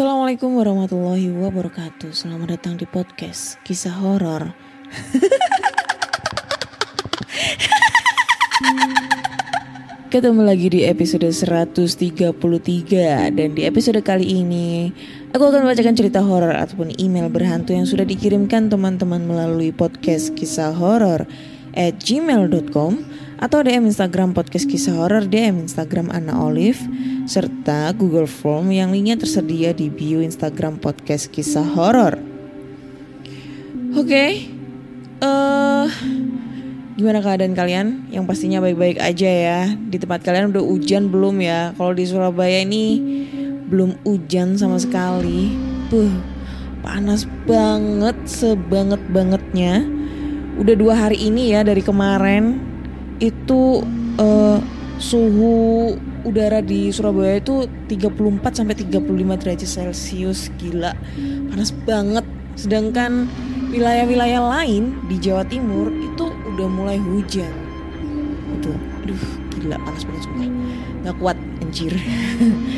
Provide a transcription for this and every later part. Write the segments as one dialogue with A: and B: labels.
A: Assalamualaikum warahmatullahi wabarakatuh. Selamat datang di podcast Kisah horor. Ketemu lagi di episode 133 Dan di episode kali ini Aku akan membacakan cerita horor Ataupun email berhantu yang sudah dikirimkan teman-teman Melalui podcast kisah horor At gmail.com Atau DM Instagram podcast kisah horor DM Instagram Ana Olive Serta Google Form yang linknya tersedia di bio Instagram podcast kisah horor Oke eh Gimana keadaan kalian? Yang pastinya baik-baik aja ya. Di tempat kalian udah hujan belum ya? Kalau di Surabaya ini belum hujan sama sekali. Buh, panas banget, sebanget bangetnya. Udah dua hari ini ya dari kemarin itu eh, suhu udara di Surabaya itu 34 sampai 35 derajat Celcius gila. Panas banget. Sedangkan wilayah-wilayah lain di Jawa Timur itu udah mulai hujan. Itu aduh gila panas banget sumpah. Nggak kuat anjir.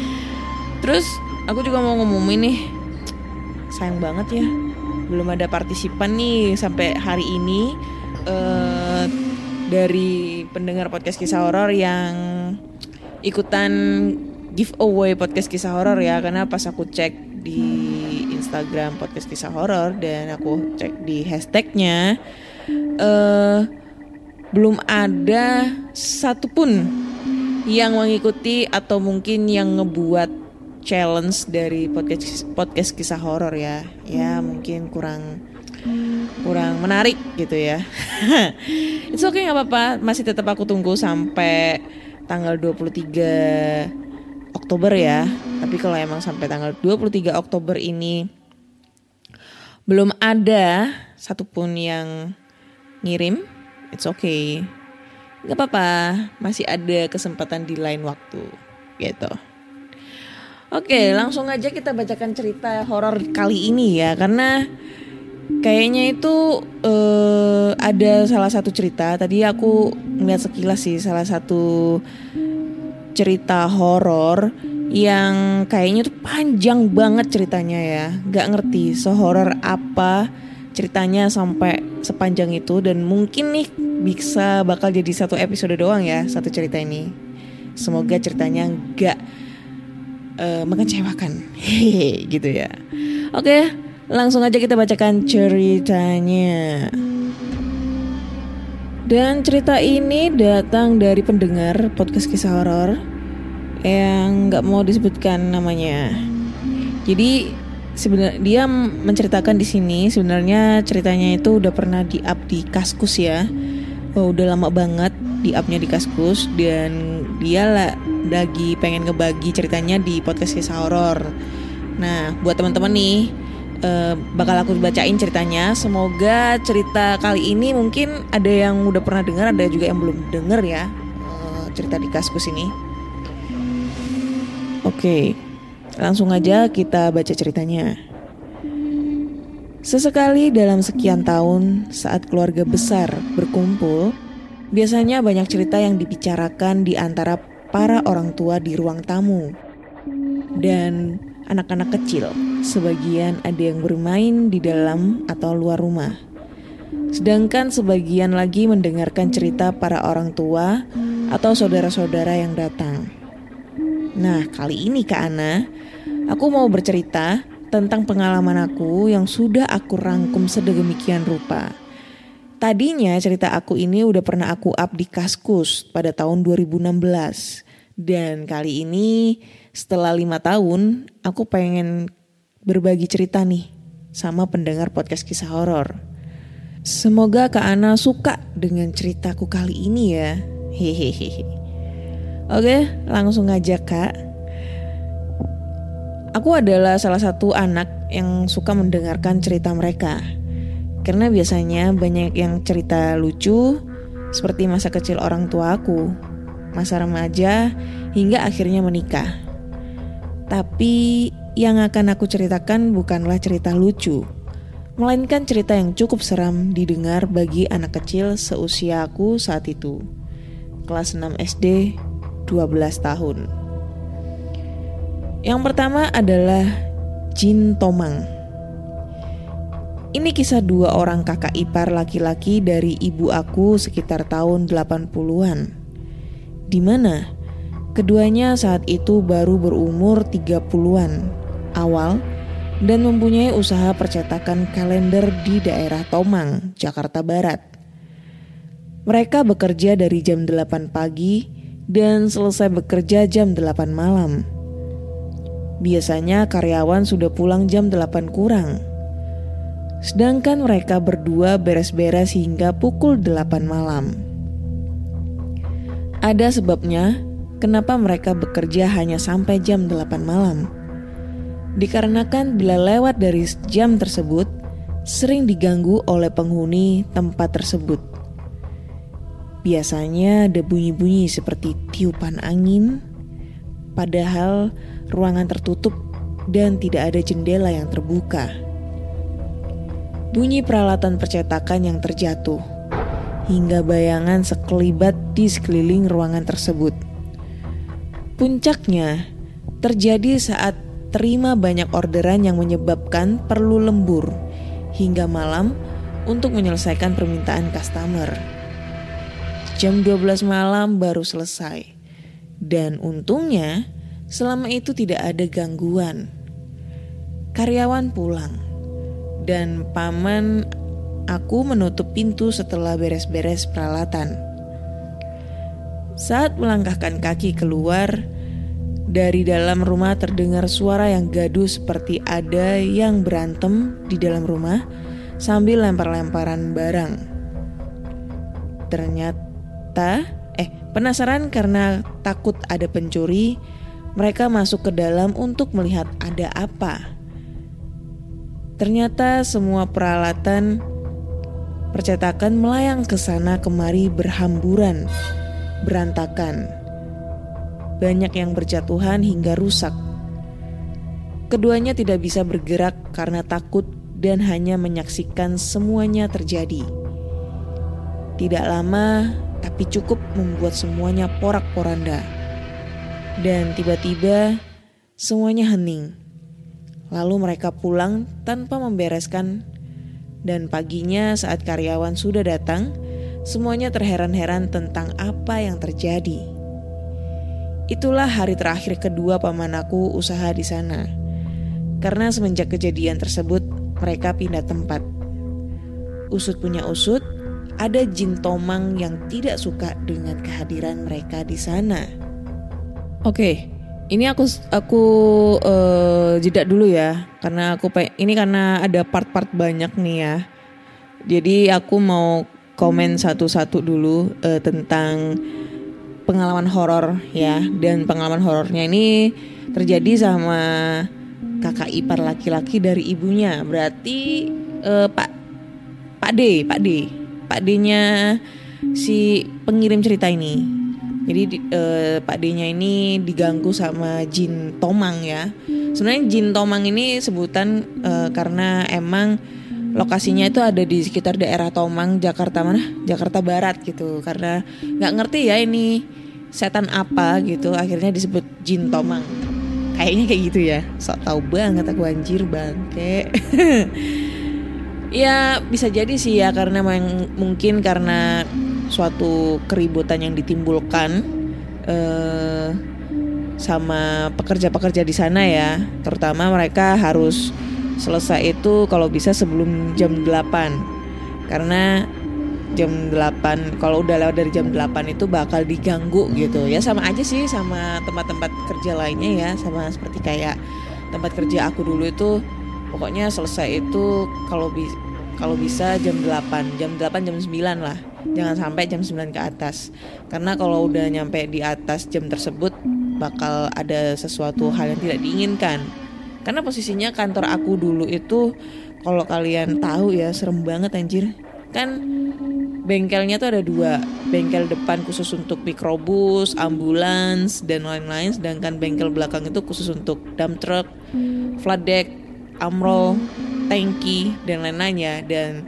A: Terus aku juga mau ngomongin nih sayang banget ya belum ada partisipan nih sampai hari ini eh dari pendengar podcast kisah horor yang ikutan giveaway podcast kisah horor ya karena pas aku cek di Instagram podcast kisah horor dan aku cek di hashtagnya eh belum ada satupun yang mengikuti atau mungkin yang ngebuat challenge dari podcast podcast kisah horor ya. Ya mungkin kurang kurang menarik gitu ya. It's okay nggak apa-apa. Masih tetap aku tunggu sampai tanggal 23 Oktober ya. Tapi kalau emang sampai tanggal 23 Oktober ini belum ada satupun yang ngirim. It's okay. Nggak apa-apa. Masih ada kesempatan di lain waktu gitu. Oke, langsung aja kita bacakan cerita horor kali ini ya, karena kayaknya itu eh, ada salah satu cerita. Tadi aku ngeliat sekilas sih salah satu cerita horor yang kayaknya tuh panjang banget ceritanya ya. Gak ngerti sehoror apa ceritanya sampai sepanjang itu dan mungkin nih bisa bakal jadi satu episode doang ya satu cerita ini. Semoga ceritanya gak eh, mengecewakan hehe gitu ya oke langsung aja kita bacakan ceritanya. Dan cerita ini datang dari pendengar podcast kisah horor yang nggak mau disebutkan namanya. Jadi sebenarnya dia menceritakan di sini sebenarnya ceritanya itu udah pernah di up di kaskus ya. Oh, udah lama banget di upnya di kaskus dan dia lah lagi pengen ngebagi ceritanya di podcast kisah horor. Nah, buat teman-teman nih eh, bakal aku bacain ceritanya. Semoga cerita kali ini mungkin ada yang udah pernah dengar, ada juga yang belum denger ya eh, cerita di kaskus ini. Oke, langsung aja kita baca ceritanya. Sesekali dalam sekian tahun, saat keluarga besar berkumpul, biasanya banyak cerita yang dibicarakan di antara para orang tua di ruang tamu. Dan anak-anak kecil, sebagian ada yang bermain di dalam atau luar rumah. Sedangkan sebagian lagi mendengarkan cerita para orang tua atau saudara-saudara yang datang. Nah, kali ini Kak Ana, aku mau bercerita tentang pengalaman aku yang sudah aku rangkum sedemikian rupa. Tadinya cerita aku ini udah pernah aku up di Kaskus pada tahun 2016. Dan kali ini setelah lima tahun aku pengen berbagi cerita nih sama pendengar podcast kisah horor. Semoga Kak Ana suka dengan ceritaku kali ini ya. Hehehe. Oke, langsung aja Kak. Aku adalah salah satu anak yang suka mendengarkan cerita mereka. Karena biasanya banyak yang cerita lucu seperti masa kecil orang tua aku, masa remaja hingga akhirnya menikah. Tapi yang akan aku ceritakan bukanlah cerita lucu, melainkan cerita yang cukup seram didengar bagi anak kecil seusia aku saat itu. Kelas 6 SD, 12 tahun. Yang pertama adalah Jin Tomang. Ini kisah dua orang kakak ipar laki-laki dari ibu aku sekitar tahun 80-an. Di mana keduanya saat itu baru berumur 30-an awal dan mempunyai usaha percetakan kalender di daerah Tomang, Jakarta Barat. Mereka bekerja dari jam 8 pagi dan selesai bekerja jam 8 malam. Biasanya karyawan sudah pulang jam 8 kurang Sedangkan mereka berdua beres-beres hingga pukul 8 malam. Ada sebabnya kenapa mereka bekerja hanya sampai jam 8 malam. Dikarenakan bila lewat dari jam tersebut, sering diganggu oleh penghuni tempat tersebut. Biasanya ada bunyi-bunyi seperti tiupan angin, padahal ruangan tertutup dan tidak ada jendela yang terbuka bunyi peralatan percetakan yang terjatuh, hingga bayangan sekelibat di sekeliling ruangan tersebut. Puncaknya terjadi saat terima banyak orderan yang menyebabkan perlu lembur hingga malam untuk menyelesaikan permintaan customer. Jam 12 malam baru selesai. Dan untungnya selama itu tidak ada gangguan. Karyawan pulang dan paman aku menutup pintu setelah beres-beres peralatan. Saat melangkahkan kaki keluar, dari dalam rumah terdengar suara yang gaduh seperti ada yang berantem di dalam rumah sambil lempar-lemparan barang. Ternyata, eh, penasaran karena takut ada pencuri, mereka masuk ke dalam untuk melihat ada apa. Ternyata semua peralatan percetakan melayang ke sana kemari berhamburan, berantakan. Banyak yang berjatuhan hingga rusak. Keduanya tidak bisa bergerak karena takut dan hanya menyaksikan semuanya terjadi. Tidak lama, tapi cukup membuat semuanya porak-poranda. Dan tiba-tiba semuanya hening. Lalu mereka pulang tanpa membereskan dan paginya saat karyawan sudah datang, semuanya terheran-heran tentang apa yang terjadi. Itulah hari terakhir kedua paman aku usaha di sana. Karena semenjak kejadian tersebut, mereka pindah tempat. Usut punya usut, ada jin tomang yang tidak suka dengan kehadiran mereka di sana. Oke, ini aku aku uh, jeda dulu ya karena aku ini karena ada part-part banyak nih ya. Jadi aku mau komen satu-satu dulu uh, tentang pengalaman horor ya dan pengalaman horornya ini terjadi sama kakak ipar laki-laki dari ibunya. Berarti uh, Pak Pak D, Pak D. Pak D-nya si pengirim cerita ini. Jadi eh, Pak D-nya ini diganggu sama Jin Tomang ya. Sebenarnya Jin Tomang ini sebutan eh, karena emang lokasinya itu ada di sekitar daerah Tomang, Jakarta mana? Jakarta Barat gitu. Karena nggak ngerti ya ini setan apa gitu. Akhirnya disebut Jin Tomang. Kayaknya kayak gitu ya. Sok tahu banget aku anjir bangke. ya bisa jadi sih ya karena mungkin karena suatu keributan yang ditimbulkan uh, sama pekerja-pekerja di sana ya. Terutama mereka harus selesai itu kalau bisa sebelum jam 8. Karena jam 8 kalau udah lewat dari jam 8 itu bakal diganggu gitu. Ya sama aja sih sama tempat-tempat kerja lainnya ya sama seperti kayak tempat kerja aku dulu itu pokoknya selesai itu kalau bi kalau bisa jam 8 jam 8 jam 9 lah. Jangan sampai jam 9 ke atas. Karena kalau udah nyampe di atas jam tersebut bakal ada sesuatu hal yang tidak diinginkan karena posisinya kantor aku dulu itu kalau kalian tahu ya serem banget anjir. Kan bengkelnya tuh ada dua bengkel depan khusus untuk mikrobus ambulans dan lain-lain sedangkan bengkel belakang itu khusus untuk dump truck flat deck amrol tangki dan lain-lain ya dan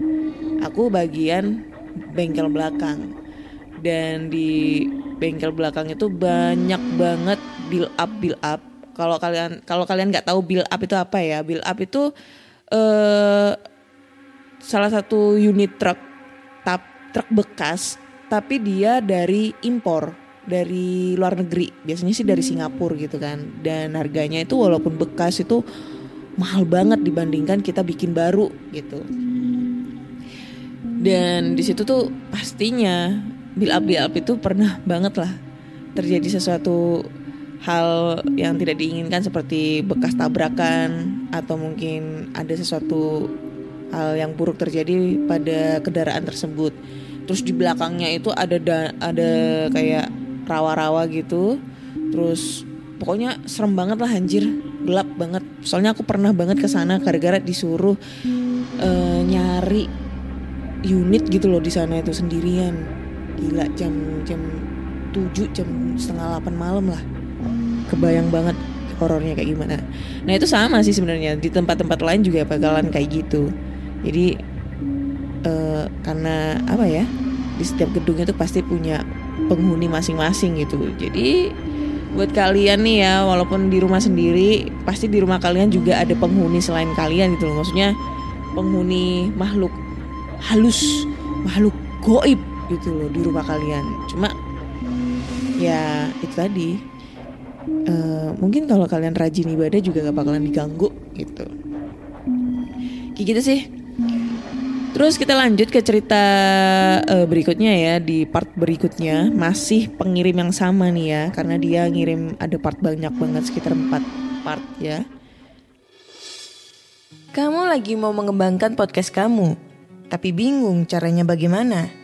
A: aku bagian bengkel belakang. Dan di bengkel belakang itu banyak banget build up build up kalau kalian kalau kalian nggak tahu build up itu apa ya build up itu eh salah satu unit truk tap truk bekas tapi dia dari impor dari luar negeri. Biasanya sih dari Singapura gitu kan. Dan harganya itu walaupun bekas itu mahal banget dibandingkan kita bikin baru gitu. Dan di situ tuh pastinya build up build up itu pernah banget lah terjadi sesuatu hal yang tidak diinginkan seperti bekas tabrakan atau mungkin ada sesuatu hal yang buruk terjadi pada kendaraan tersebut. Terus di belakangnya itu ada da- ada kayak rawa-rawa gitu. Terus pokoknya serem banget lah anjir, gelap banget. Soalnya aku pernah banget ke sana gara-gara disuruh eh, nyari unit gitu loh di sana itu sendirian. Gila jam jam 7 jam setengah 8 malam lah. Kebayang banget horornya kayak gimana. Nah itu sama sih sebenarnya di tempat-tempat lain juga bakalan kayak gitu. Jadi eh, karena apa ya di setiap gedung itu pasti punya penghuni masing-masing gitu. Jadi buat kalian nih ya walaupun di rumah sendiri pasti di rumah kalian juga ada penghuni selain kalian gitu loh. Maksudnya penghuni makhluk halus, makhluk goib gitu loh di rumah kalian. Cuma ya itu tadi eh, mungkin kalau kalian rajin ibadah juga gak bakalan diganggu gitu. Kayak gitu sih. Terus kita lanjut ke cerita eh, berikutnya ya di part berikutnya masih pengirim yang sama nih ya karena dia ngirim ada part banyak banget sekitar 4 part ya. Kamu lagi mau mengembangkan podcast kamu, tapi bingung caranya bagaimana?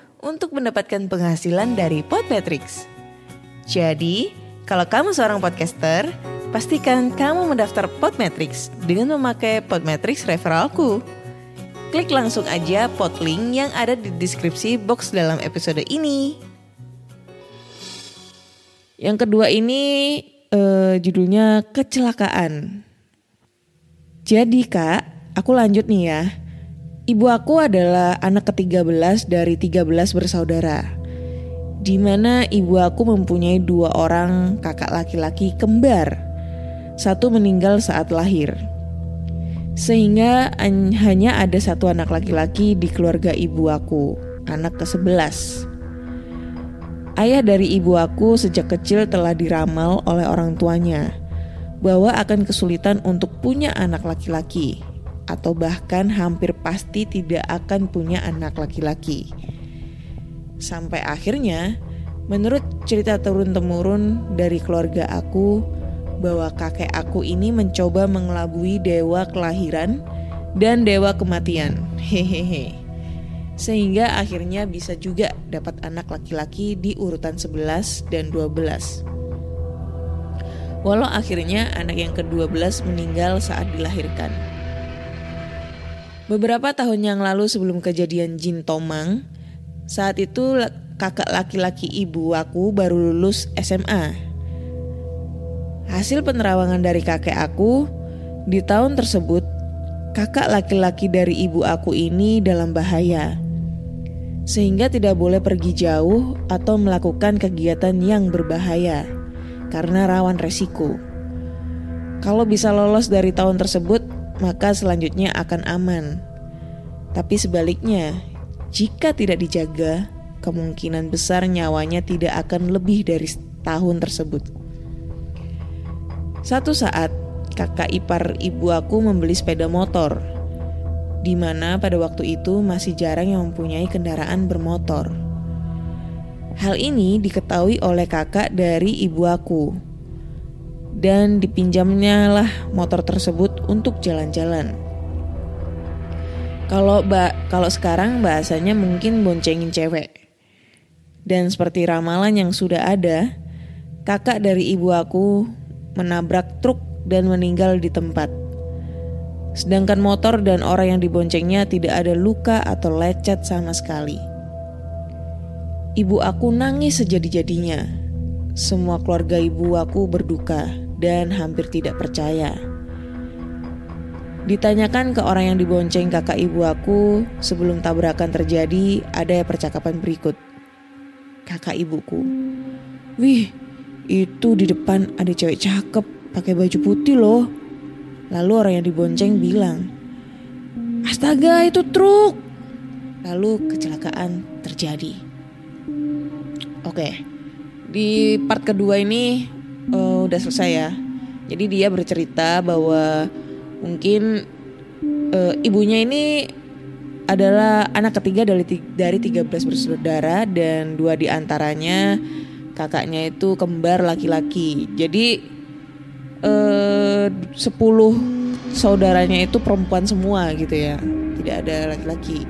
A: untuk mendapatkan penghasilan dari Podmetrics. Jadi, kalau kamu seorang podcaster, pastikan kamu mendaftar Podmetrics dengan memakai Podmetrics referralku. Klik langsung aja podlink yang ada di deskripsi box dalam episode ini. Yang kedua ini eh, judulnya kecelakaan. Jadi kak, aku lanjut nih ya. Ibu aku adalah anak ke-13 dari 13 bersaudara. Di mana ibu aku mempunyai dua orang kakak laki-laki kembar. Satu meninggal saat lahir. Sehingga an- hanya ada satu anak laki-laki di keluarga ibu aku, anak ke-11. Ayah dari ibu aku sejak kecil telah diramal oleh orang tuanya bahwa akan kesulitan untuk punya anak laki-laki atau bahkan hampir pasti tidak akan punya anak laki-laki. Sampai akhirnya, menurut cerita turun-temurun dari keluarga aku, bahwa kakek aku ini mencoba mengelabui dewa kelahiran dan dewa kematian. Hehehe. Sehingga akhirnya bisa juga dapat anak laki-laki di urutan 11 dan 12. Walau akhirnya anak yang ke-12 meninggal saat dilahirkan. Beberapa tahun yang lalu sebelum kejadian Jin Tomang, saat itu kakak laki-laki ibu aku baru lulus SMA. Hasil penerawangan dari kakek aku, di tahun tersebut kakak laki-laki dari ibu aku ini dalam bahaya. Sehingga tidak boleh pergi jauh atau melakukan kegiatan yang berbahaya karena rawan resiko. Kalau bisa lolos dari tahun tersebut, maka selanjutnya akan aman. Tapi sebaliknya, jika tidak dijaga, kemungkinan besar nyawanya tidak akan lebih dari tahun tersebut. Satu saat, kakak ipar ibu aku membeli sepeda motor, di mana pada waktu itu masih jarang yang mempunyai kendaraan bermotor. Hal ini diketahui oleh kakak dari ibu aku. Dan dipinjamnya lah motor tersebut untuk jalan-jalan. Kalau ba kalau sekarang bahasanya mungkin boncengin cewek. Dan seperti ramalan yang sudah ada, kakak dari ibu aku menabrak truk dan meninggal di tempat. Sedangkan motor dan orang yang diboncengnya tidak ada luka atau lecet sama sekali. Ibu aku nangis sejadi-jadinya. Semua keluarga ibu aku berduka dan hampir tidak percaya. Ditanyakan ke orang yang dibonceng kakak ibu aku sebelum tabrakan terjadi, ada percakapan berikut. Kakak ibuku, "Wih, itu di depan ada cewek cakep pakai baju putih loh." Lalu orang yang dibonceng bilang, "Astaga, itu truk." Lalu kecelakaan terjadi. Oke, di part kedua ini uh, udah selesai ya. Jadi dia bercerita bahwa mungkin uh, ibunya ini adalah anak ketiga dari dari 13 bersaudara dan dua di antaranya kakaknya itu kembar laki-laki. Jadi eh 10 saudaranya itu perempuan semua gitu ya. Tidak ada laki-laki.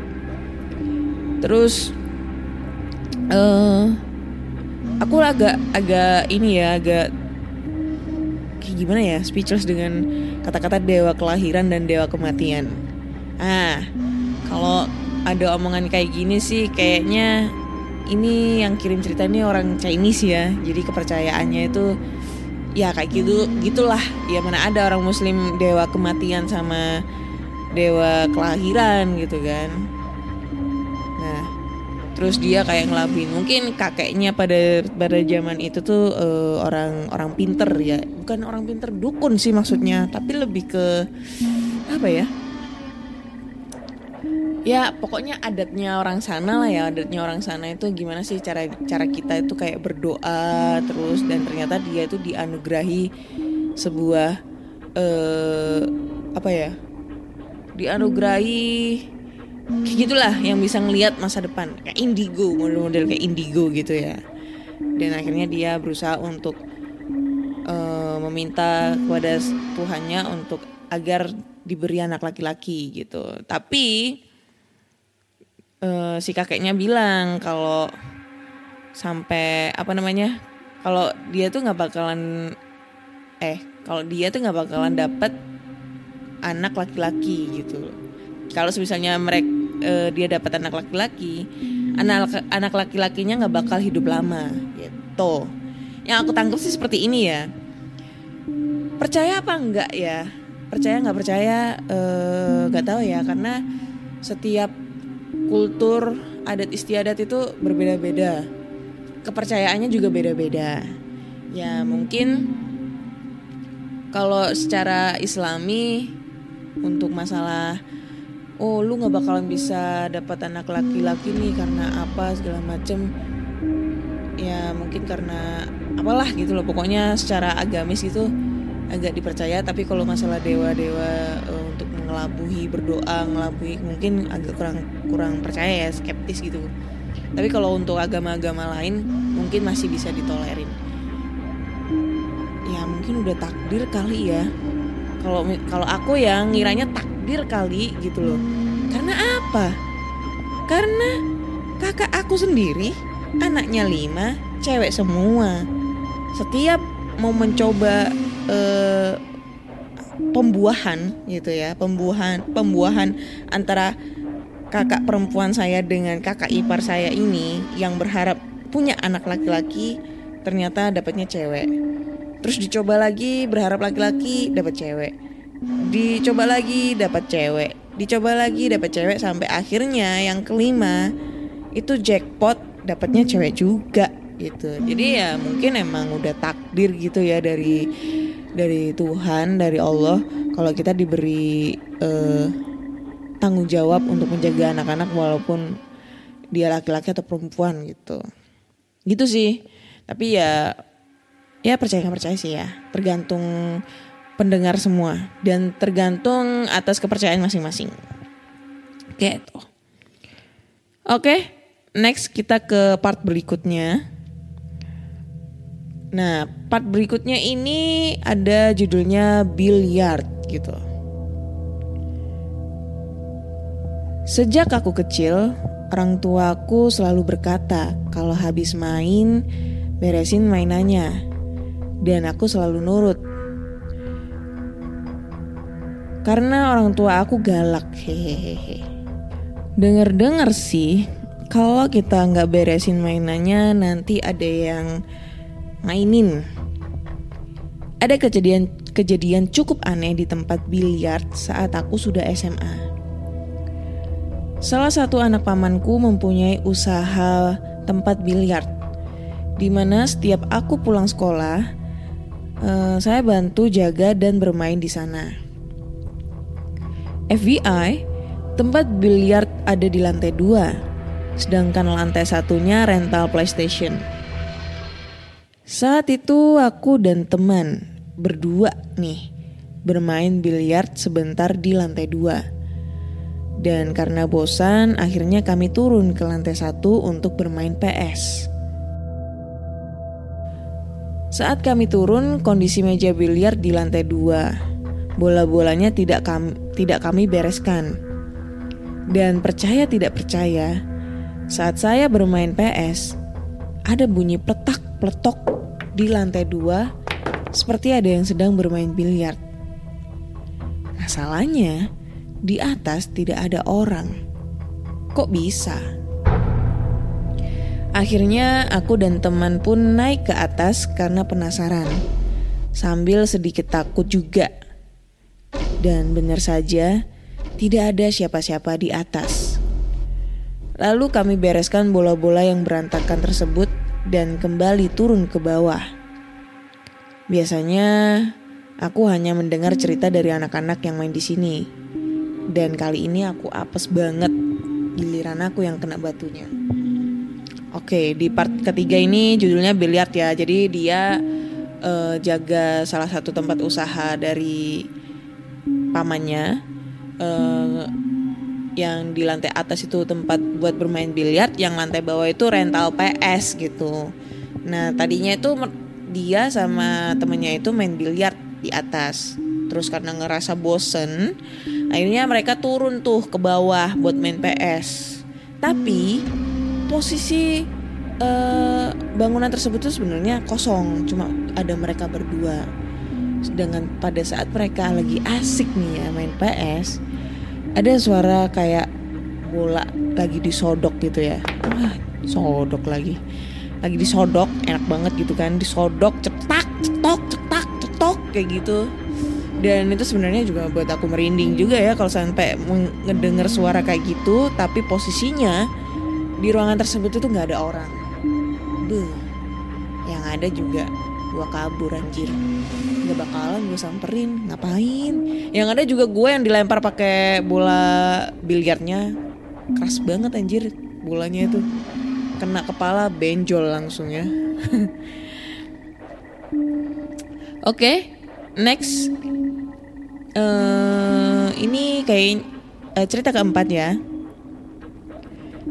A: Terus eh aku agak agak ini ya agak kayak gimana ya speechless dengan kata-kata dewa kelahiran dan dewa kematian. Ah, kalau ada omongan kayak gini sih kayaknya ini yang kirim cerita ini orang Chinese ya. Jadi kepercayaannya itu ya kayak gitu gitulah. Ya mana ada orang muslim dewa kematian sama dewa kelahiran gitu kan terus dia kayak ngelakuin mungkin kakeknya pada pada zaman itu tuh uh, orang orang pinter ya. Bukan orang pinter dukun sih maksudnya. Tapi lebih ke apa ya? Ya pokoknya adatnya orang sana lah ya. Adatnya orang sana itu gimana sih cara cara kita itu kayak berdoa terus. Dan ternyata dia itu dianugerahi sebuah uh, apa ya? Dianugerahi kayak gitulah yang bisa ngelihat masa depan. Kayak indigo model-model kayak indigo gitu ya. Dan akhirnya dia berusaha untuk uh, meminta kepada Tuhannya untuk agar diberi anak laki-laki gitu. Tapi uh, si kakeknya bilang kalau sampai apa namanya kalau dia tuh nggak bakalan eh kalau dia tuh nggak bakalan dapet anak laki-laki gitu. Kalau misalnya mereka uh, dia dapat anak laki-laki anak anak laki-lakinya nggak bakal hidup lama gitu. Yang aku tangkap sih seperti ini ya. Percaya apa enggak ya? Percaya nggak percaya eh, nggak uh, tahu ya karena setiap kultur adat istiadat itu berbeda-beda. Kepercayaannya juga beda-beda. Ya mungkin kalau secara islami untuk masalah oh lu nggak bakalan bisa dapat anak laki-laki nih karena apa segala macem. Ya mungkin karena apalah gitu loh. Pokoknya secara agamis itu agak dipercaya tapi kalau masalah dewa-dewa uh, untuk ngelabuhi berdoa ngelabuhi mungkin agak kurang kurang percaya ya skeptis gitu. Tapi kalau untuk agama-agama lain mungkin masih bisa ditolerin. Ya mungkin udah takdir kali ya. Kalau kalau aku ya ngiranya takdir takdir kali gitu loh. Karena apa? Karena kakak aku sendiri anaknya lima, cewek semua. Setiap mau mencoba eh, pembuahan gitu ya, pembuahan pembuahan antara kakak perempuan saya dengan kakak ipar saya ini yang berharap punya anak laki-laki ternyata dapatnya cewek. Terus dicoba lagi berharap laki-laki dapat cewek. Dicoba lagi dapat cewek. Dicoba lagi dapat cewek sampai akhirnya yang kelima itu jackpot dapatnya cewek juga gitu. Jadi ya mungkin emang udah takdir gitu ya dari dari Tuhan, dari Allah kalau kita diberi eh, tanggung jawab untuk menjaga anak-anak walaupun dia laki-laki atau perempuan gitu. Gitu sih. Tapi ya ya percaya nggak percaya sih ya. Tergantung pendengar semua dan tergantung atas kepercayaan masing-masing. Gitu. Oke, next kita ke part berikutnya. Nah, part berikutnya ini ada judulnya Billiard gitu. Sejak aku kecil, orang tuaku selalu berkata kalau habis main, beresin mainannya. Dan aku selalu nurut. Karena orang tua aku galak, hehehe. Dengar-dengar sih, kalau kita nggak beresin mainannya, nanti ada yang mainin. Ada kejadian kejadian cukup aneh di tempat biliar saat aku sudah SMA. Salah satu anak pamanku mempunyai usaha tempat biliar, di mana setiap aku pulang sekolah, eh, saya bantu jaga dan bermain di sana. FBI, tempat biliar ada di lantai dua, sedangkan lantai satunya rental PlayStation. Saat itu aku dan teman berdua nih bermain biliar sebentar di lantai dua. Dan karena bosan, akhirnya kami turun ke lantai satu untuk bermain PS. Saat kami turun, kondisi meja biliar di lantai dua. Bola-bolanya tidak kami, tidak kami bereskan. Dan percaya tidak percaya, saat saya bermain PS, ada bunyi pletak-pletok di lantai dua, seperti ada yang sedang bermain biliar. Masalahnya, di atas tidak ada orang. Kok bisa? Akhirnya aku dan teman pun naik ke atas karena penasaran. Sambil sedikit takut juga. Dan benar saja, tidak ada siapa-siapa di atas. Lalu kami bereskan bola-bola yang berantakan tersebut dan kembali turun ke bawah. Biasanya aku hanya mendengar cerita dari anak-anak yang main di sini. Dan kali ini aku apes banget giliran aku yang kena batunya. Oke, di part ketiga ini judulnya biliar ya. Jadi dia eh, jaga salah satu tempat usaha dari pamannya eh, yang di lantai atas itu tempat buat bermain biliar, yang lantai bawah itu rental PS gitu. Nah, tadinya itu dia sama temennya itu main biliar di atas. Terus karena ngerasa bosen, akhirnya mereka turun tuh ke bawah buat main PS. Tapi posisi eh, bangunan tersebut tuh sebenarnya kosong, cuma ada mereka berdua. Sedangkan pada saat mereka lagi asik nih ya main PS, ada suara kayak bola lagi disodok gitu ya. Wah, sodok lagi. Lagi disodok, enak banget gitu kan, disodok cetak, cetok, cetak, cetok kayak gitu. Dan itu sebenarnya juga buat aku merinding juga ya kalau sampai ngedenger suara kayak gitu, tapi posisinya di ruangan tersebut itu nggak ada orang. Beuh, yang ada juga gua kabur anjir. Nggak bakalan gue samperin. Ngapain? Yang ada juga gue yang dilempar pakai bola biliarnya keras banget anjir bolanya itu. Kena kepala benjol langsung ya. Oke next. Eh ini kayak eh, cerita keempat ya.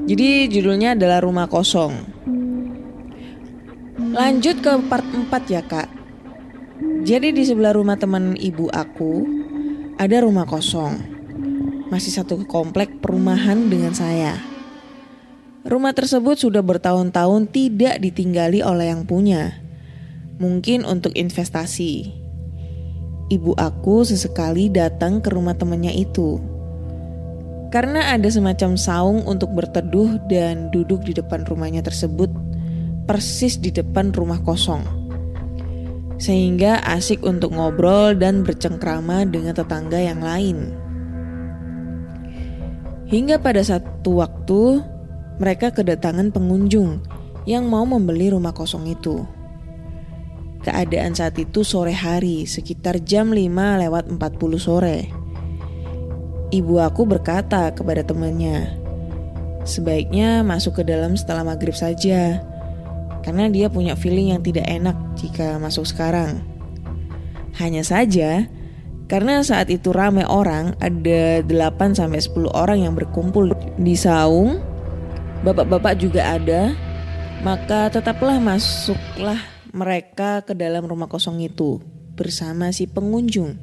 A: Jadi judulnya adalah rumah kosong Lanjut ke part 4 ya kak Jadi di sebelah rumah teman ibu aku Ada rumah kosong masih satu komplek perumahan dengan saya. Rumah tersebut sudah bertahun-tahun tidak ditinggali oleh yang punya. Mungkin untuk investasi. Ibu aku sesekali datang ke rumah temannya itu. Karena ada semacam saung untuk berteduh dan duduk di depan rumahnya tersebut, persis di depan rumah kosong sehingga asik untuk ngobrol dan bercengkrama dengan tetangga yang lain. Hingga pada satu waktu, mereka kedatangan pengunjung yang mau membeli rumah kosong itu. Keadaan saat itu sore hari, sekitar jam 5 lewat 40 sore. Ibu aku berkata kepada temannya, sebaiknya masuk ke dalam setelah maghrib saja karena dia punya feeling yang tidak enak jika masuk sekarang. Hanya saja, karena saat itu ramai orang, ada 8 sampai 10 orang yang berkumpul di saung, bapak-bapak juga ada, maka tetaplah masuklah mereka ke dalam rumah kosong itu bersama si pengunjung.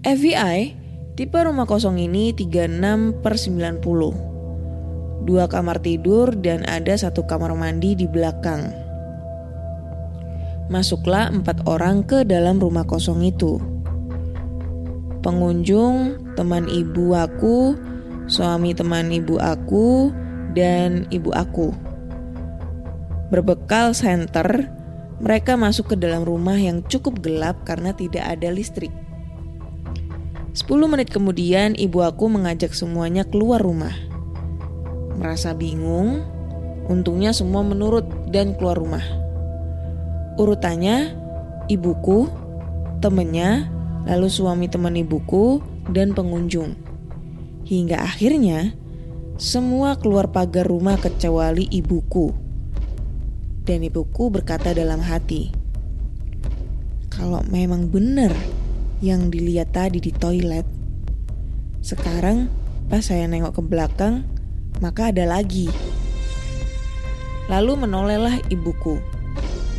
A: FBI, tipe rumah kosong ini 36 per 90 dua kamar tidur, dan ada satu kamar mandi di belakang. Masuklah empat orang ke dalam rumah kosong itu. Pengunjung, teman ibu aku, suami teman ibu aku, dan ibu aku. Berbekal senter, mereka masuk ke dalam rumah yang cukup gelap karena tidak ada listrik. Sepuluh menit kemudian, ibu aku mengajak semuanya keluar rumah merasa bingung. Untungnya semua menurut dan keluar rumah. Urutannya, ibuku, temennya, lalu suami teman ibuku, dan pengunjung. Hingga akhirnya, semua keluar pagar rumah kecuali ibuku. Dan ibuku berkata dalam hati, kalau memang benar yang dilihat tadi di toilet, sekarang pas saya nengok ke belakang, maka ada lagi. Lalu menolehlah ibuku,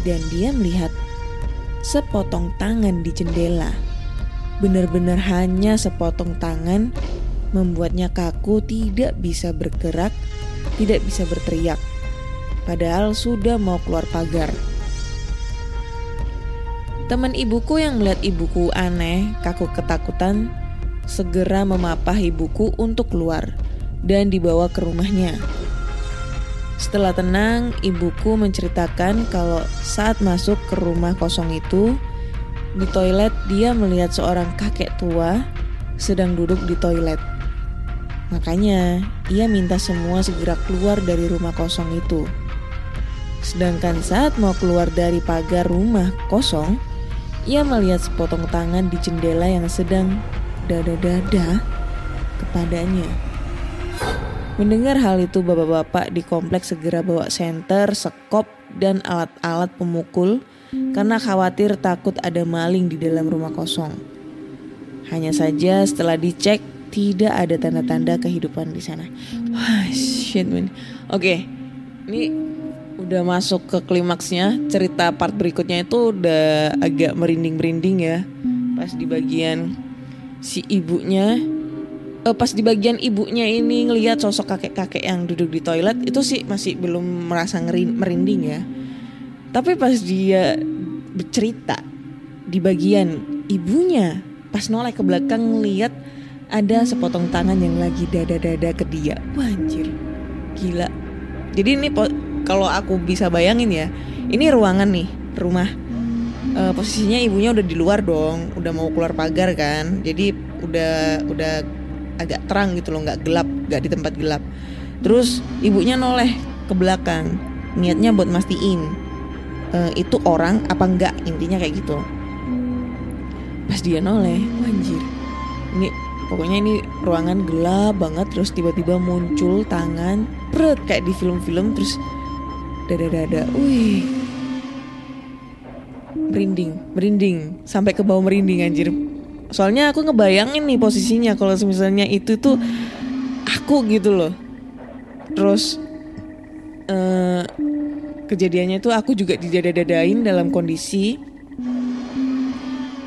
A: dan dia melihat sepotong tangan di jendela. Benar-benar hanya sepotong tangan membuatnya kaku tidak bisa bergerak, tidak bisa berteriak. Padahal sudah mau keluar pagar. Teman ibuku yang melihat ibuku aneh, kaku ketakutan, segera memapah ibuku untuk keluar dan dibawa ke rumahnya. Setelah tenang, ibuku menceritakan kalau saat masuk ke rumah kosong itu, di toilet dia melihat seorang kakek tua sedang duduk di toilet. Makanya, ia minta semua segera keluar dari rumah kosong itu. Sedangkan saat mau keluar dari pagar rumah kosong, ia melihat sepotong tangan di jendela yang sedang dada-dada kepadanya. Mendengar hal itu bapak-bapak di kompleks segera bawa senter, sekop, dan alat-alat pemukul karena khawatir takut ada maling di dalam rumah kosong. Hanya saja setelah dicek tidak ada tanda-tanda kehidupan di sana. Wah, shit man. Oke, ini udah masuk ke klimaksnya. Cerita part berikutnya itu udah agak merinding-merinding ya. Pas di bagian si ibunya uh, pas di bagian ibunya ini ngelihat sosok kakek-kakek yang duduk di toilet itu sih masih belum merasa merinding ya. Tapi pas dia bercerita di bagian ibunya pas noleh ke belakang ngeliat ada sepotong tangan yang lagi dada-dada ke dia. Wah anjir, gila. Jadi ini kalau aku bisa bayangin ya, ini ruangan nih, rumah. Uh, posisinya ibunya udah di luar dong, udah mau keluar pagar kan. Jadi udah udah agak terang gitu loh nggak gelap nggak di tempat gelap. Terus ibunya noleh ke belakang niatnya buat mastiin uh, itu orang apa enggak intinya kayak gitu. Pas dia noleh wanjir ini pokoknya ini ruangan gelap banget terus tiba-tiba muncul tangan pret kayak di film-film terus dada-dada wih. Merinding merinding sampai ke bawah merinding anjir soalnya aku ngebayangin nih posisinya kalau misalnya itu tuh aku gitu loh. Terus uh, kejadiannya itu aku juga didada-dadain dalam kondisi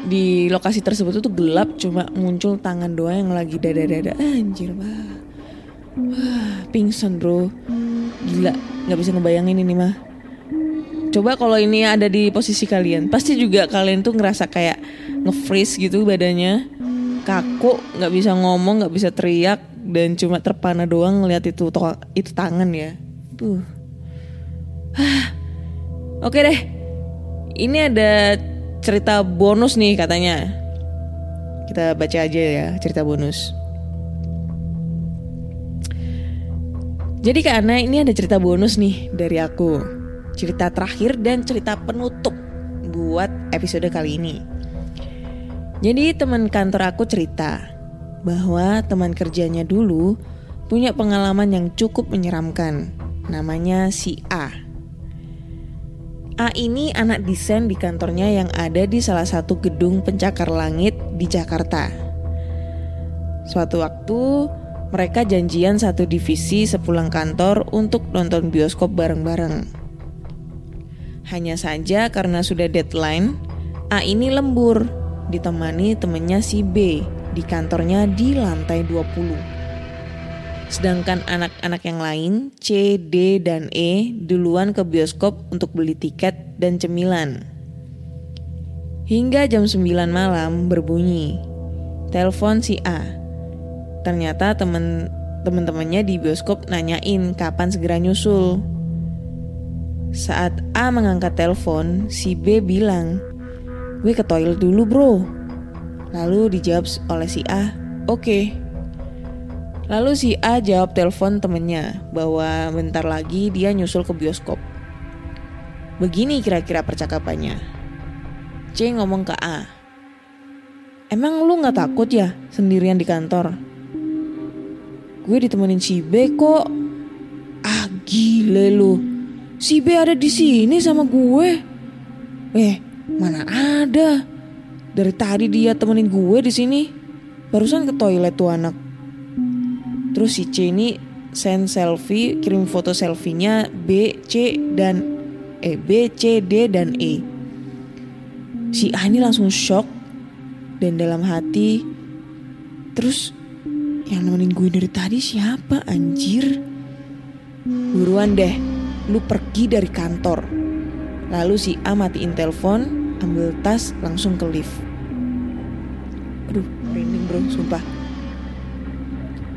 A: di lokasi tersebut tuh gelap cuma muncul tangan doang yang lagi dada-dada. Anjir wah. Wah pingsan bro. Gila nggak bisa ngebayangin ini mah. Coba kalau ini ada di posisi kalian pasti juga kalian tuh ngerasa kayak nge-freeze gitu badannya. Kaku nggak bisa ngomong nggak bisa teriak dan cuma terpana doang ngeliat itu to- itu tangan ya. Hah. oke deh. Ini ada cerita bonus nih katanya. Kita baca aja ya cerita bonus. Jadi Kak Ana ini ada cerita bonus nih dari aku. Cerita terakhir dan cerita penutup buat episode kali ini Jadi teman kantor aku cerita bahwa teman kerjanya dulu punya pengalaman yang cukup menyeramkan Namanya si A. A ini anak desain di kantornya yang ada di salah satu gedung pencakar langit di Jakarta. Suatu waktu mereka janjian satu divisi sepulang kantor untuk nonton bioskop bareng-bareng. Hanya saja karena sudah deadline, A ini lembur ditemani temennya si B di kantornya di lantai 20. Sedangkan anak-anak yang lain, C, D, dan E duluan ke bioskop untuk beli tiket dan cemilan. Hingga jam 9 malam berbunyi. Telepon si A. Ternyata temen temen-temennya di bioskop nanyain kapan segera nyusul. Saat A mengangkat telepon, si B bilang, gue ke toilet dulu bro. Lalu dijawab oleh si A, oke. Lalu si A jawab telepon temennya bahwa bentar lagi dia nyusul ke bioskop. Begini kira-kira percakapannya. C ngomong ke A, Emang lu gak takut ya sendirian di kantor? Gue ditemenin si B kok. Ah gile lu. Si B ada di sini sama gue. Eh, mana ada? Dari tadi dia temenin gue di sini. Barusan ke toilet tuh anak. Terus si C ini send selfie, kirim foto selfie-nya B, C dan eh B, C, D dan E. Si A ini langsung shock dan dalam hati terus yang nemenin gue dari tadi siapa anjir? Buruan deh, lu pergi dari kantor. Lalu si A matiin telepon, ambil tas, langsung ke lift. Aduh, merinding bro, sumpah.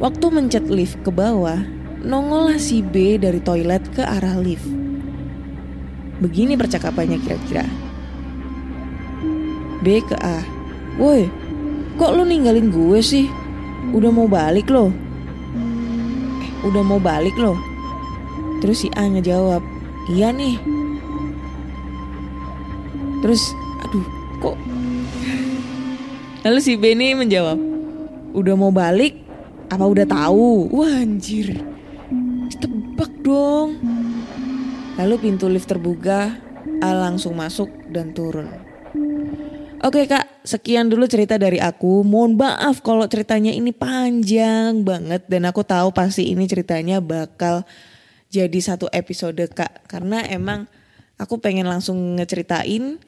A: Waktu mencet lift ke bawah, nongollah si B dari toilet ke arah lift. Begini percakapannya kira-kira. B ke A. Woi, kok lu ninggalin gue sih? Udah mau balik loh. Eh, udah mau balik loh. Terus si A ngejawab, iya nih. Terus, aduh, kok. Lalu si B ini menjawab, udah mau balik? Apa udah tahu? Wah anjir, tebak dong. Lalu pintu lift terbuka, A langsung masuk dan turun. Oke kak, sekian dulu cerita dari aku. Mohon maaf kalau ceritanya ini panjang banget dan aku tahu pasti ini ceritanya bakal jadi satu episode kak. Karena emang aku pengen langsung ngeceritain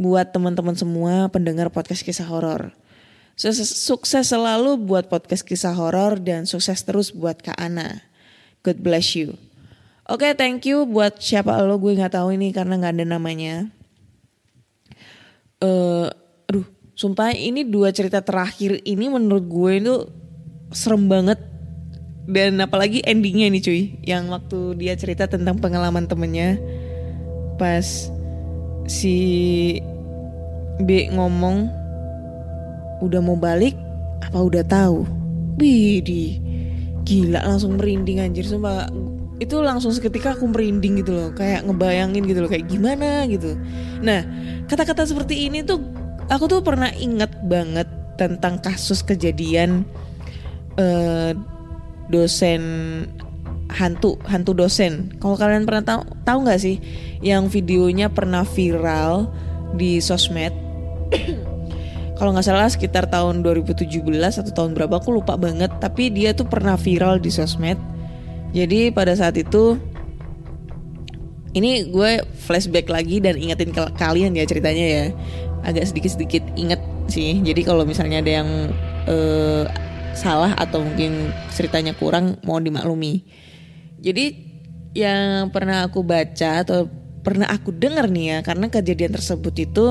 A: buat teman-teman semua pendengar podcast kisah horor. Sukses, selalu buat podcast kisah horor dan sukses terus buat Kak Ana. God bless you. Oke, thank you buat siapa lo gue nggak tahu ini karena nggak ada namanya. Eh, aduh, sumpah ini dua cerita terakhir ini menurut gue itu serem banget dan apalagi endingnya nih cuy, yang waktu dia cerita tentang pengalaman temennya pas si B ngomong udah mau balik? Apa udah tahu? Bidi, gila langsung merinding anjir sumpah. Itu langsung seketika aku merinding gitu loh kayak ngebayangin gitu loh kayak gimana gitu. Nah kata-kata seperti ini tuh aku tuh pernah inget banget tentang kasus kejadian eh, dosen hantu hantu dosen kalau kalian pernah tahu tahu nggak sih yang videonya pernah viral di sosmed kalau nggak salah sekitar tahun 2017 atau tahun berapa aku lupa banget tapi dia tuh pernah viral di sosmed jadi pada saat itu ini gue flashback lagi dan ingetin ke kalian ya ceritanya ya. agak sedikit-sedikit inget sih. Jadi kalau misalnya ada yang eh, salah atau mungkin ceritanya kurang mau dimaklumi. Jadi yang pernah aku baca atau pernah aku dengar nih ya karena kejadian tersebut itu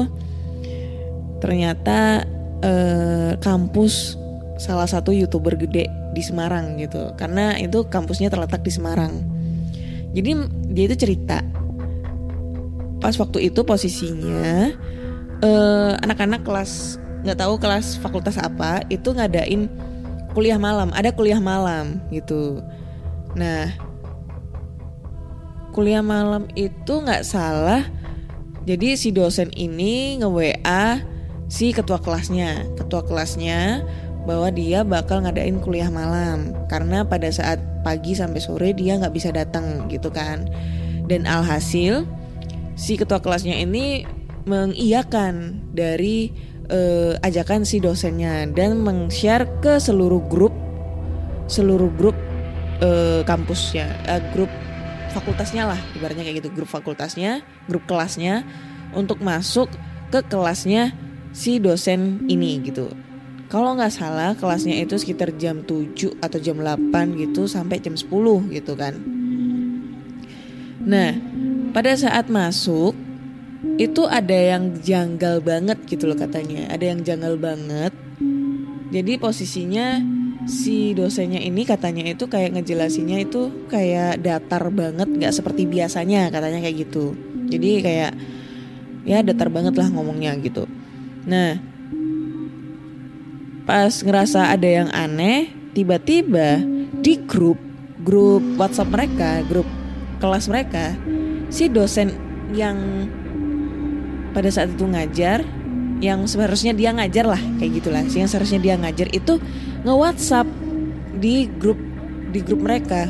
A: ternyata eh, kampus salah satu youtuber gede di Semarang gitu. Karena itu kampusnya terletak di Semarang. Jadi dia itu cerita pas waktu itu posisinya eh, anak-anak kelas nggak tahu kelas fakultas apa itu ngadain kuliah malam ada kuliah malam gitu. Nah kuliah malam itu nggak salah. Jadi si dosen ini nge WA si ketua kelasnya. Ketua kelasnya bahwa dia bakal ngadain kuliah malam. Karena pada saat pagi sampai sore dia nggak bisa datang gitu kan. Dan alhasil si ketua kelasnya ini mengiyakan dari eh, ajakan si dosennya dan meng-share ke seluruh grup seluruh grup eh, kampusnya eh, grup fakultasnya lah ibaratnya kayak gitu grup fakultasnya grup kelasnya untuk masuk ke kelasnya si dosen ini gitu. Kalau nggak salah kelasnya itu sekitar jam 7 atau jam 8 gitu sampai jam 10 gitu kan. Nah pada saat masuk itu ada yang janggal banget gitu loh katanya. Ada yang janggal banget. Jadi posisinya si dosennya ini katanya itu kayak ngejelasinnya itu kayak datar banget nggak seperti biasanya katanya kayak gitu. Jadi kayak ya datar banget lah ngomongnya gitu. Nah pas ngerasa ada yang aneh tiba-tiba di grup grup WhatsApp mereka grup kelas mereka si dosen yang pada saat itu ngajar yang seharusnya dia ngajar lah kayak gitulah. Yang seharusnya dia ngajar itu nge WhatsApp di grup di grup mereka.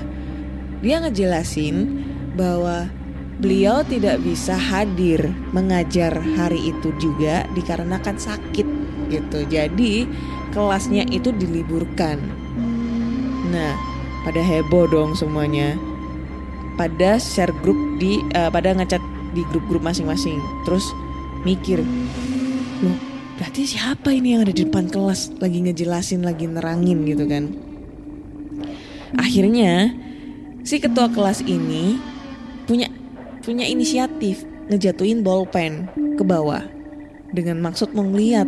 A: Dia ngejelasin bahwa beliau tidak bisa hadir mengajar hari itu juga dikarenakan sakit gitu. Jadi kelasnya itu diliburkan. Nah pada heboh dong semuanya. Pada share grup di eh, pada ngecat di grup-grup masing-masing. Terus mikir berarti siapa ini yang ada di depan kelas lagi ngejelasin lagi nerangin gitu kan? Akhirnya si ketua kelas ini punya punya inisiatif ngejatuhin bolpen ke bawah dengan maksud mau ngeliat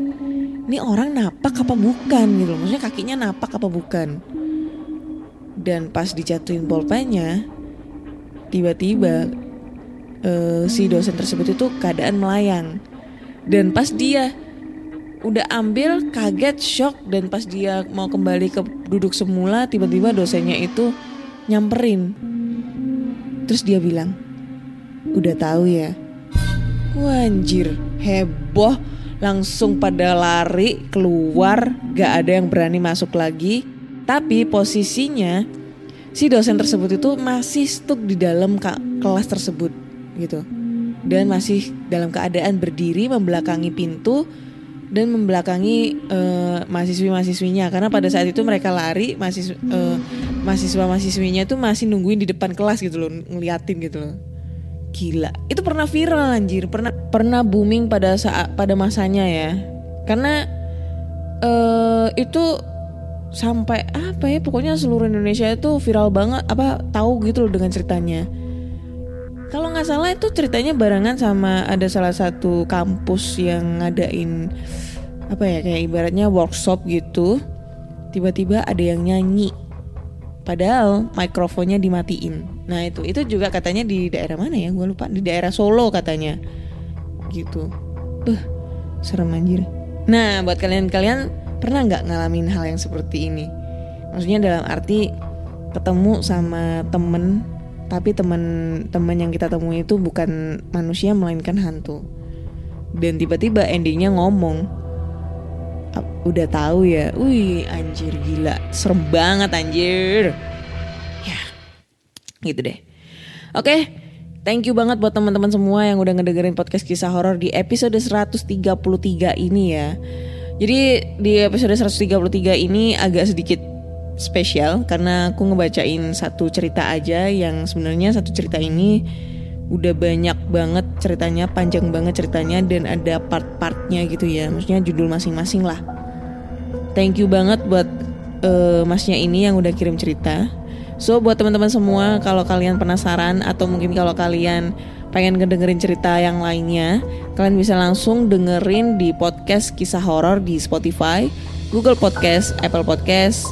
A: ini orang napak apa bukan? gitu. Maksudnya kakinya napak apa bukan? Dan pas dijatuhin bolpennya tiba-tiba eh, si dosen tersebut itu keadaan melayang. Dan pas dia udah ambil kaget shock dan pas dia mau kembali ke duduk semula tiba-tiba dosennya itu nyamperin. Terus dia bilang udah tahu ya? Wanjir heboh. Langsung pada lari keluar gak ada yang berani masuk lagi. Tapi posisinya si dosen tersebut itu masih stuck di dalam kelas tersebut gitu. Dan masih dalam keadaan berdiri membelakangi pintu dan membelakangi eh, mahasiswi-mahasiswinya. Karena pada saat itu mereka lari mahasiswa eh, mahasiswa-mahasiswinya tuh masih nungguin di depan kelas gitu loh ngeliatin gitu loh. Gila. Itu pernah viral anjir. Pernah pernah booming pada saat pada masanya ya. Karena eh itu sampai apa ya pokoknya seluruh Indonesia itu viral banget apa tahu gitu loh dengan ceritanya kalau nggak salah itu ceritanya barengan sama ada salah satu kampus yang ngadain apa ya kayak ibaratnya workshop gitu. Tiba-tiba ada yang nyanyi. Padahal mikrofonnya dimatiin. Nah itu itu juga katanya di daerah mana ya? Gue lupa. Di daerah Solo katanya. Gitu. Beuh, serem anjir. Nah buat kalian-kalian pernah nggak ngalamin hal yang seperti ini? Maksudnya dalam arti ketemu sama temen tapi teman-teman yang kita temui itu bukan manusia melainkan hantu. Dan tiba-tiba endingnya ngomong "Ah, udah tahu ya? Wih anjir gila. Serem banget anjir. Ya gitu deh. Oke thank you banget buat teman-teman semua yang udah ngedengerin podcast kisah horor di episode 133 ini ya. Jadi di episode 133 ini agak sedikit spesial karena aku ngebacain satu cerita aja yang sebenarnya satu cerita ini udah banyak banget ceritanya, panjang banget ceritanya dan ada part-partnya gitu ya. Maksudnya judul masing-masing lah. Thank you banget buat eh, masnya ini yang udah kirim cerita. So buat teman-teman semua kalau kalian penasaran atau mungkin kalau kalian pengen ngedengerin cerita yang lainnya, kalian bisa langsung dengerin di podcast kisah horor di Spotify, Google Podcast, Apple Podcast,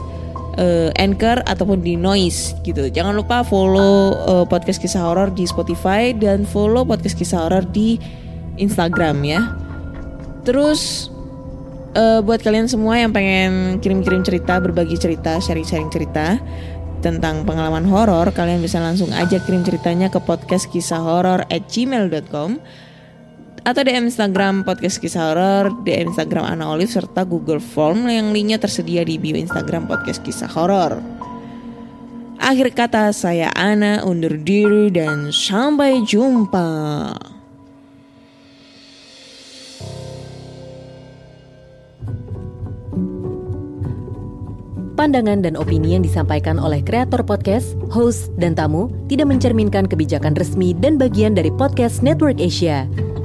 A: eh, Anchor ataupun di Noise gitu. Jangan lupa follow eh, podcast kisah horor di Spotify dan follow podcast kisah horor di Instagram ya. Terus eh, buat kalian semua yang pengen kirim-kirim cerita, berbagi cerita, sharing-sharing cerita tentang pengalaman horor, kalian bisa langsung aja kirim ceritanya ke podcast kisah horor at gmail.com atau DM Instagram podcast kisah horor, DM Instagram Ana Olive serta Google Form yang linknya tersedia di bio Instagram podcast kisah horor. Akhir kata saya Ana undur diri dan sampai jumpa.
B: Pandangan dan opini yang disampaikan oleh kreator podcast, host, dan tamu tidak mencerminkan kebijakan resmi dan bagian dari podcast Network Asia.